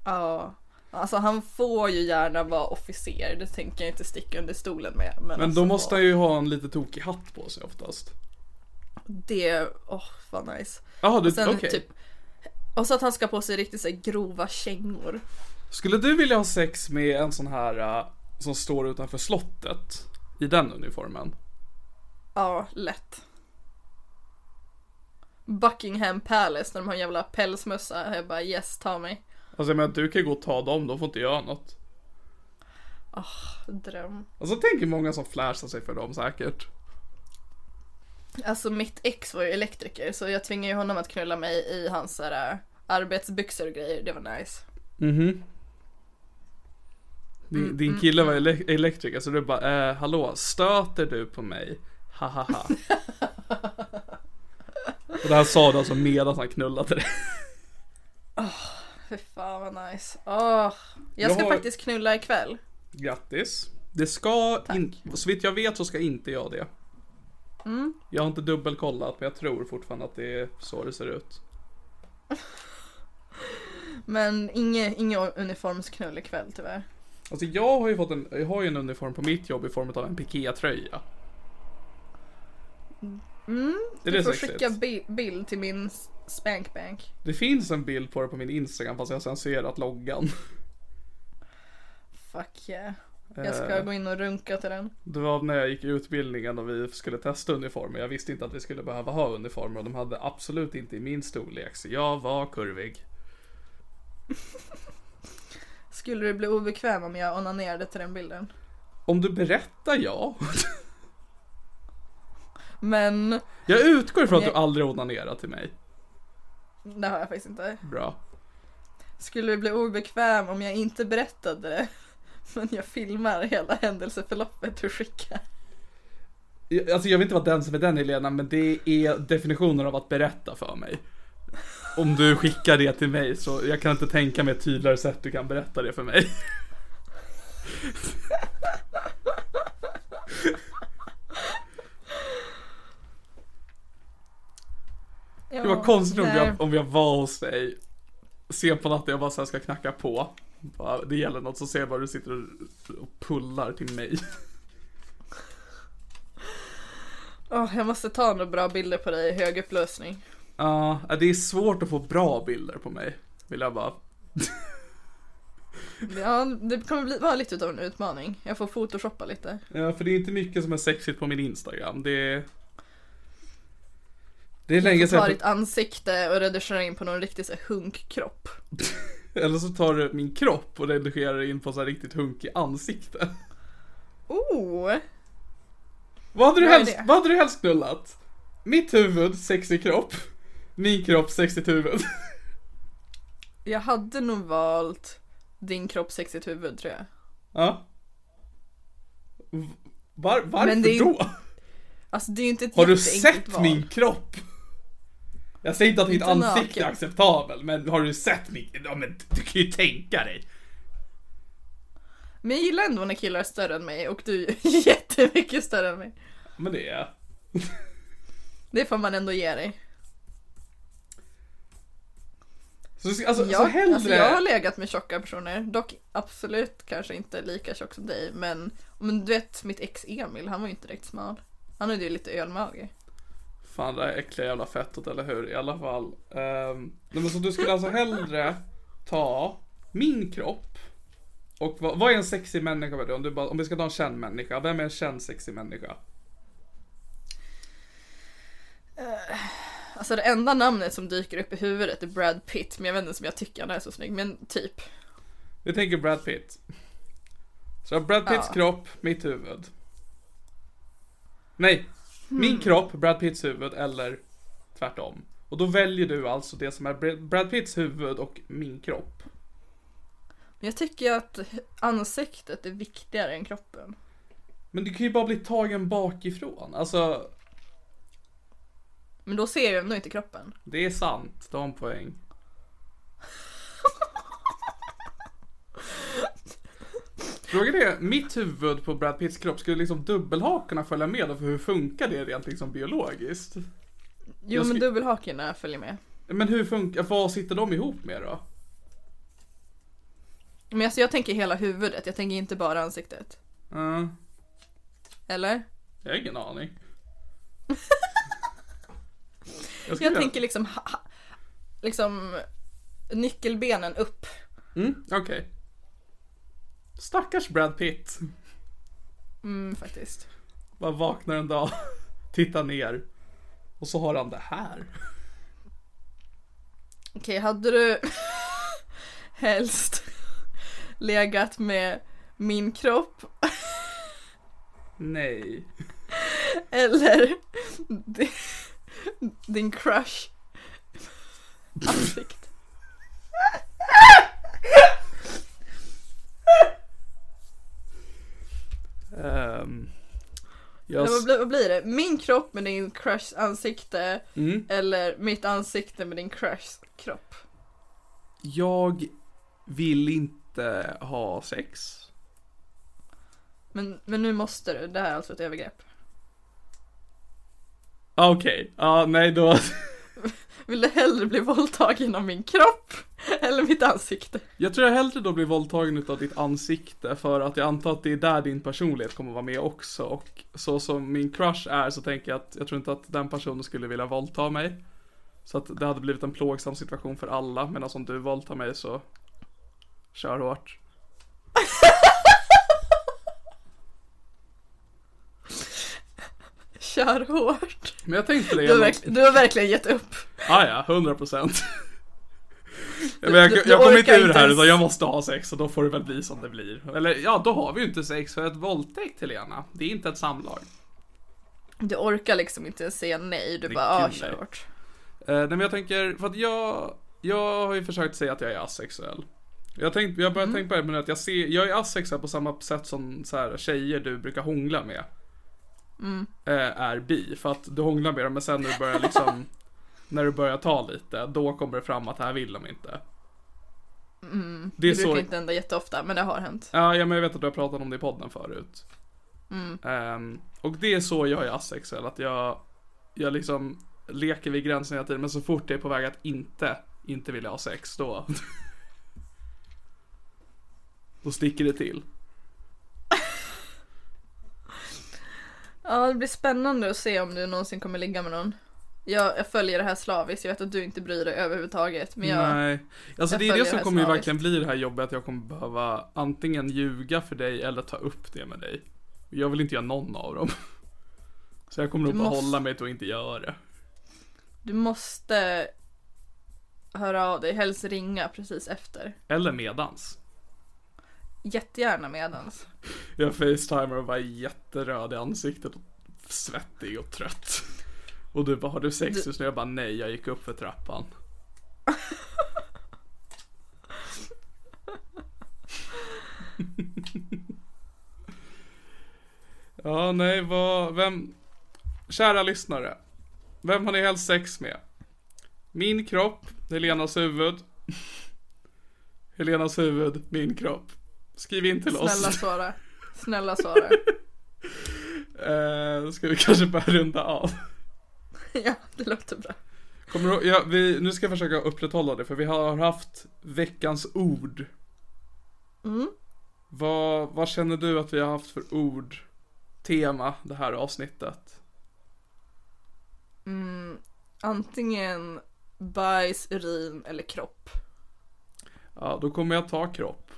Ja. Alltså han får ju gärna vara officer, det tänker jag inte sticka under stolen med. Men, Men alltså, då måste han ju ha en lite tokig hatt på sig oftast. Det, åh vad nice. Jaha, du, okej. typ, och så att han ska på sig riktigt så grova kängor. Skulle du vilja ha sex med en sån här uh, som står utanför slottet? I den uniformen? Ja, lätt. Buckingham Palace när de har en jävla pälsmössa. Jag bara yes, ta mig. Alltså jag menar, du kan ju gå och ta dem, de får inte göra något. Dröm. Alltså tänker många som flashar sig för dem säkert. Alltså mitt ex var ju elektriker så jag tvingade ju honom att knulla mig i hans här, äh, arbetsbyxor och grejer. Det var nice. Mhm. Din, Mm, din kille var ele- elektriker så du bara, eh, hallå, stöter du på mig? Ha ha ha. *laughs* Och det här sa du alltså medan han knullade dig. Fy fan vad nice. Åh, jag ska Jag har- faktiskt knulla ikväll. Grattis. Det ska, in, så vitt jag vet så ska inte jag det. Mm. Jag har inte dubbelkollat men jag tror fortfarande att det är så det ser ut. Men inget inge uniformsknull ikväll tyvärr. Alltså jag har ju fått en, jag har ju en uniform på mitt jobb i form av en pikétröja. Mm, du får sexigt? skicka bi- bild till min spankbank. Det finns en bild på det på min Instagram fast jag har censurerat loggan. Fuck yeah. Jag ska Eh. gå in och runka till den. Det var när jag gick utbildningen och vi skulle testa uniformer. Jag visste inte att vi skulle behöva ha uniformer och de hade absolut inte i min storlek. Så jag var kurvig. *laughs* Skulle du bli obekväm om jag onanerade till den bilden? Om du berättar ja. *laughs* Men Jag utgår ifrån att du aldrig onanerat till mig. det har jag faktiskt inte. Bra. Skulle du bli obekväm om jag inte berättade det? *laughs* Men jag filmar hela händelseförloppet och skickar. Alltså jag vet inte vad den som är den Helena, men det är definitionen av att berätta för mig. Om du skickar det till mig så jag kan inte tänka mig ett tydligare sätt du kan berätta det för mig. *laughs* Det var konstigt om nej. jag, om jag var hos dig sent på natten jag bara så här ska knacka på. Bara, Det gäller något så ser jag bara du sitter och, pullar till mig. *laughs* Åh, jag måste ta några bra bilder på dig i hög upplösning. Ja, det är svårt att få bra bilder på mig. Vill jag bara. *laughs* Ja, det kommer bli, vara lite utav en utmaning. Jag får photoshoppa lite. Ja, för det är inte mycket som är sexigt på min Instagram. Det är... Det är länge sedan. ditt ansikte och redigera in på någon riktig så här, hunkkropp. *laughs* Eller så tar du min kropp och redigerar in på så här riktigt hunkig ansikte. Oh! Vad hade du Vad helst, vad hade du helst knullat? Mitt huvud, sexig kropp. Min kropp, sexigt huvud. *laughs* Jag hade nog valt din kropp sexigt huvud tror jag. Ja. Var, varför Men det är då? Alltså det är ju inte ett Har du sett val. min kropp? Jag säger inte att mitt Inte ansikte är naken. acceptabel, men har du sett min... Ja men du kan ju tänka dig. Men jag gillar ändå när killar är större än mig och du är *laughs* jättemycket större än mig. Men det är... *laughs* Det får man ändå ge dig. Så, alltså, så Jag, hellre... alltså jag har legat med tjocka personer, dock absolut kanske inte lika tjock som dig, men, men du vet mitt ex Emil, han var ju inte direkt smal. Han hade ju lite ölmage. Fan det här äckliga jävla fettet eller hur? I alla fall. Um, nej, men så du skulle alltså hellre ta min kropp och vad, vad är en sexig människa dig? Om, du bara, om vi ska ta en känd människa, vem är en känd sexig människa? Alltså det enda namnet som dyker upp i huvudet är Brad Pitt, men jag vet inte om jag tycker han är så snygg, men typ. Vi tänker Brad Pitt. Så Brad Pitts Ja. kropp, mitt huvud. Nej, min kropp, Brad Pitts huvud eller tvärtom. Och då väljer du alltså det som är Brad- Pitts huvud och min kropp. Jag tycker att ansiktet är viktigare än kroppen. Men du kan ju bara bli tagen bakifrån. Alltså, Men då ser jag ändå inte kroppen. det är sant. Du har en poäng. Frågan är, mitt huvud på Brad Pitts kropp, skulle liksom dubbelhakorna följa med? Och för hur funkar det rent liksom biologiskt? Jo men dubbelhakorna följer med. Men hur funkar, vad sitter de ihop med då? Men alltså jag tänker hela huvudet, jag tänker inte bara ansiktet. Uh, Eller? jag har ingen aning. *laughs* jag Jag tänker liksom, liksom nyckelbenen upp. Mm, okej. Stackars Brad Pitt. Mm, faktiskt. Bara vaknar en dag, *laughs* tittar ner. Och så har han det här. Okej, hade du *laughs* helst legat med min kropp Nej. eller din, din crush Um, jag, Eller Vad, blir, vad blir det? Min kropp med din crush ansikte mm, eller mitt ansikte med din crush kropp? jag vill inte ha sex. Men, men nu måste du, det här är alltså ett övergrepp. Ah, Okej, ja nej då. *laughs* Vill du hellre bli våldtagen av min kropp eller mitt ansikte? Jag tror jag hellre då blir våldtagen utav ditt ansikte för att jag antar att det är där din personlighet kommer vara med också och så som min crush är så tänker jag att jag tror inte att den personen skulle vilja våldta mig. Så att det hade blivit en plågsam situation för alla medan om du våldtar mig så kör hårt. *laughs* Kör hårt. Men jag tänkte det Du har, verkligen, du har verkligen gett upp. Ah, ja, 100 procent. *laughs* Jag, jag, du kommer inte ur det här utan jag måste ha sex och då får det väl bli som det blir. Eller ja, då har vi ju inte sex för ett våldtäkt Helena. Det är inte ett samlag. Du orkar liksom inte säga nej, du Det bara ah, kör hårt. Eh, nej men jag tänker, för att jag, jag har ju försökt säga att jag är asexuell. Jag, tänkt, jag har börjat tänka på det men att jag ser, jag är asexuell på samma sätt som så här, tjejer du brukar hångla med. Eh, är bi. För att du hånglar med dem men sen när du börjar liksom *laughs* När du börjar ta lite, då kommer det fram att det här vill de inte. Det är Det så, brukar inte hända jätteofta, men det har hänt. ja, ja men jag vet att du har pratat om det i podden förut. Ehm, och det är så jag är asexuell, att jag Jag liksom leker vid gränsen hela tiden men så fort jag är på väg att inte inte vilja ha sex då. *laughs* Då sticker det till. Ja, det blir spännande att se om du någonsin kommer ligga med någon. Jag, jag följer det här slaviskt, jag vet att du inte bryr dig överhuvudtaget. Men jag, Nej, alltså jag det är det som det kommer ju verkligen bli det här jobbet att jag kommer behöva antingen ljuga för dig eller ta upp det med dig. Jag vill inte göra någon av dem. Så jag kommer nog måste- hålla mig till att inte göra det. du måste höra av dig, helst ringa precis efter. Eller medans. Jättegärna medans. Jag facetimar och var jätteröd i ansiktet och svettig och trött. Och du bara, har du sex just nu? Jag bara, nej, jag gick upp för trappan. ja, nej, vad, vem, kära lyssnare. Vem har ni helst sex med? Min kropp, Helenas huvud. Helenas huvud, min kropp. Skriv in till oss. Snälla svara. Snälla *laughs* svara. Eh, då ska vi kanske börja runda av. *laughs* ja, det låter bra. Kommer du, ja, vi, nu ska jag försöka upprätthålla det för vi har haft veckans ord. Mm. Vad, vad känner du att vi har haft för ord, tema det här avsnittet? Antingen bajs, urin eller kropp. Ja, då kommer jag ta kropp.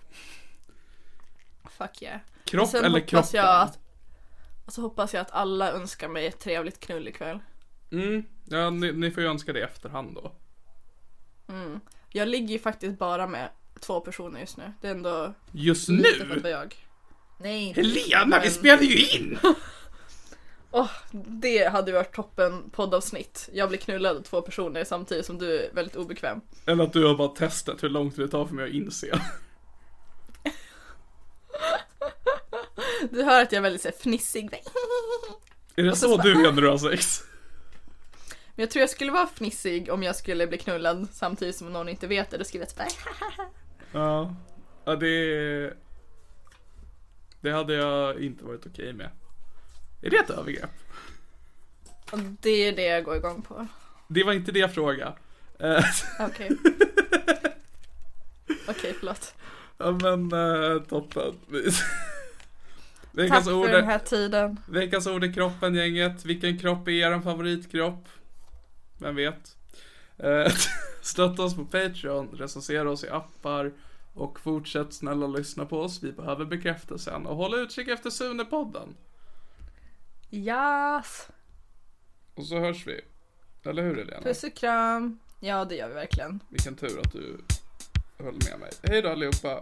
Fuck yeah. Kropp Sen eller kroppen? jag att Och så hoppas jag att alla önskar mig ett trevligt knull ikväll. Mm, ja, ni, ni får ju önska det i efterhand då. Jag ligger ju faktiskt bara med två personer just nu. Det är ändå Just nu? bög. Nej. Helena, vi Men- spelar ju in! *laughs* Åh, det hade varit toppen poddavsnitt. Jag blir knullad av två personer samtidigt som du är väldigt obekväm. Eller att du har bara testat hur långt det tar för mig att inse. Du hör att jag är väldigt så här, fnissig. *laughs* Är det så så du är när du har sex? Men jag tror jag skulle vara fnissig om jag skulle bli knullad samtidigt som någon inte vet det. Då skulle jag säga Ja. Ja, det... Det hade jag inte varit okej med. Är det ett övergrepp? Det är det jag går igång på. Det var inte det jag frågade. Eh, *laughs* Okej. Okej, förlåt. ja men eh, *laughs* toppen. Tack veckans, ord för den är, här tiden. veckans ord är kroppen gänget. Vilken kropp är er favoritkropp? Vem vet? Eh, *laughs* Stötta oss på Patreon, recensera oss i appar och fortsätt snälla lyssna på oss. Vi behöver bekräftelsen och håll utkik efter Sune-podden. Yes. Och så hörs vi. Eller hur Helena? Puss och kram. Ja, det gör vi verkligen. Vilken tur att du höll med mig. Hej då allihopa.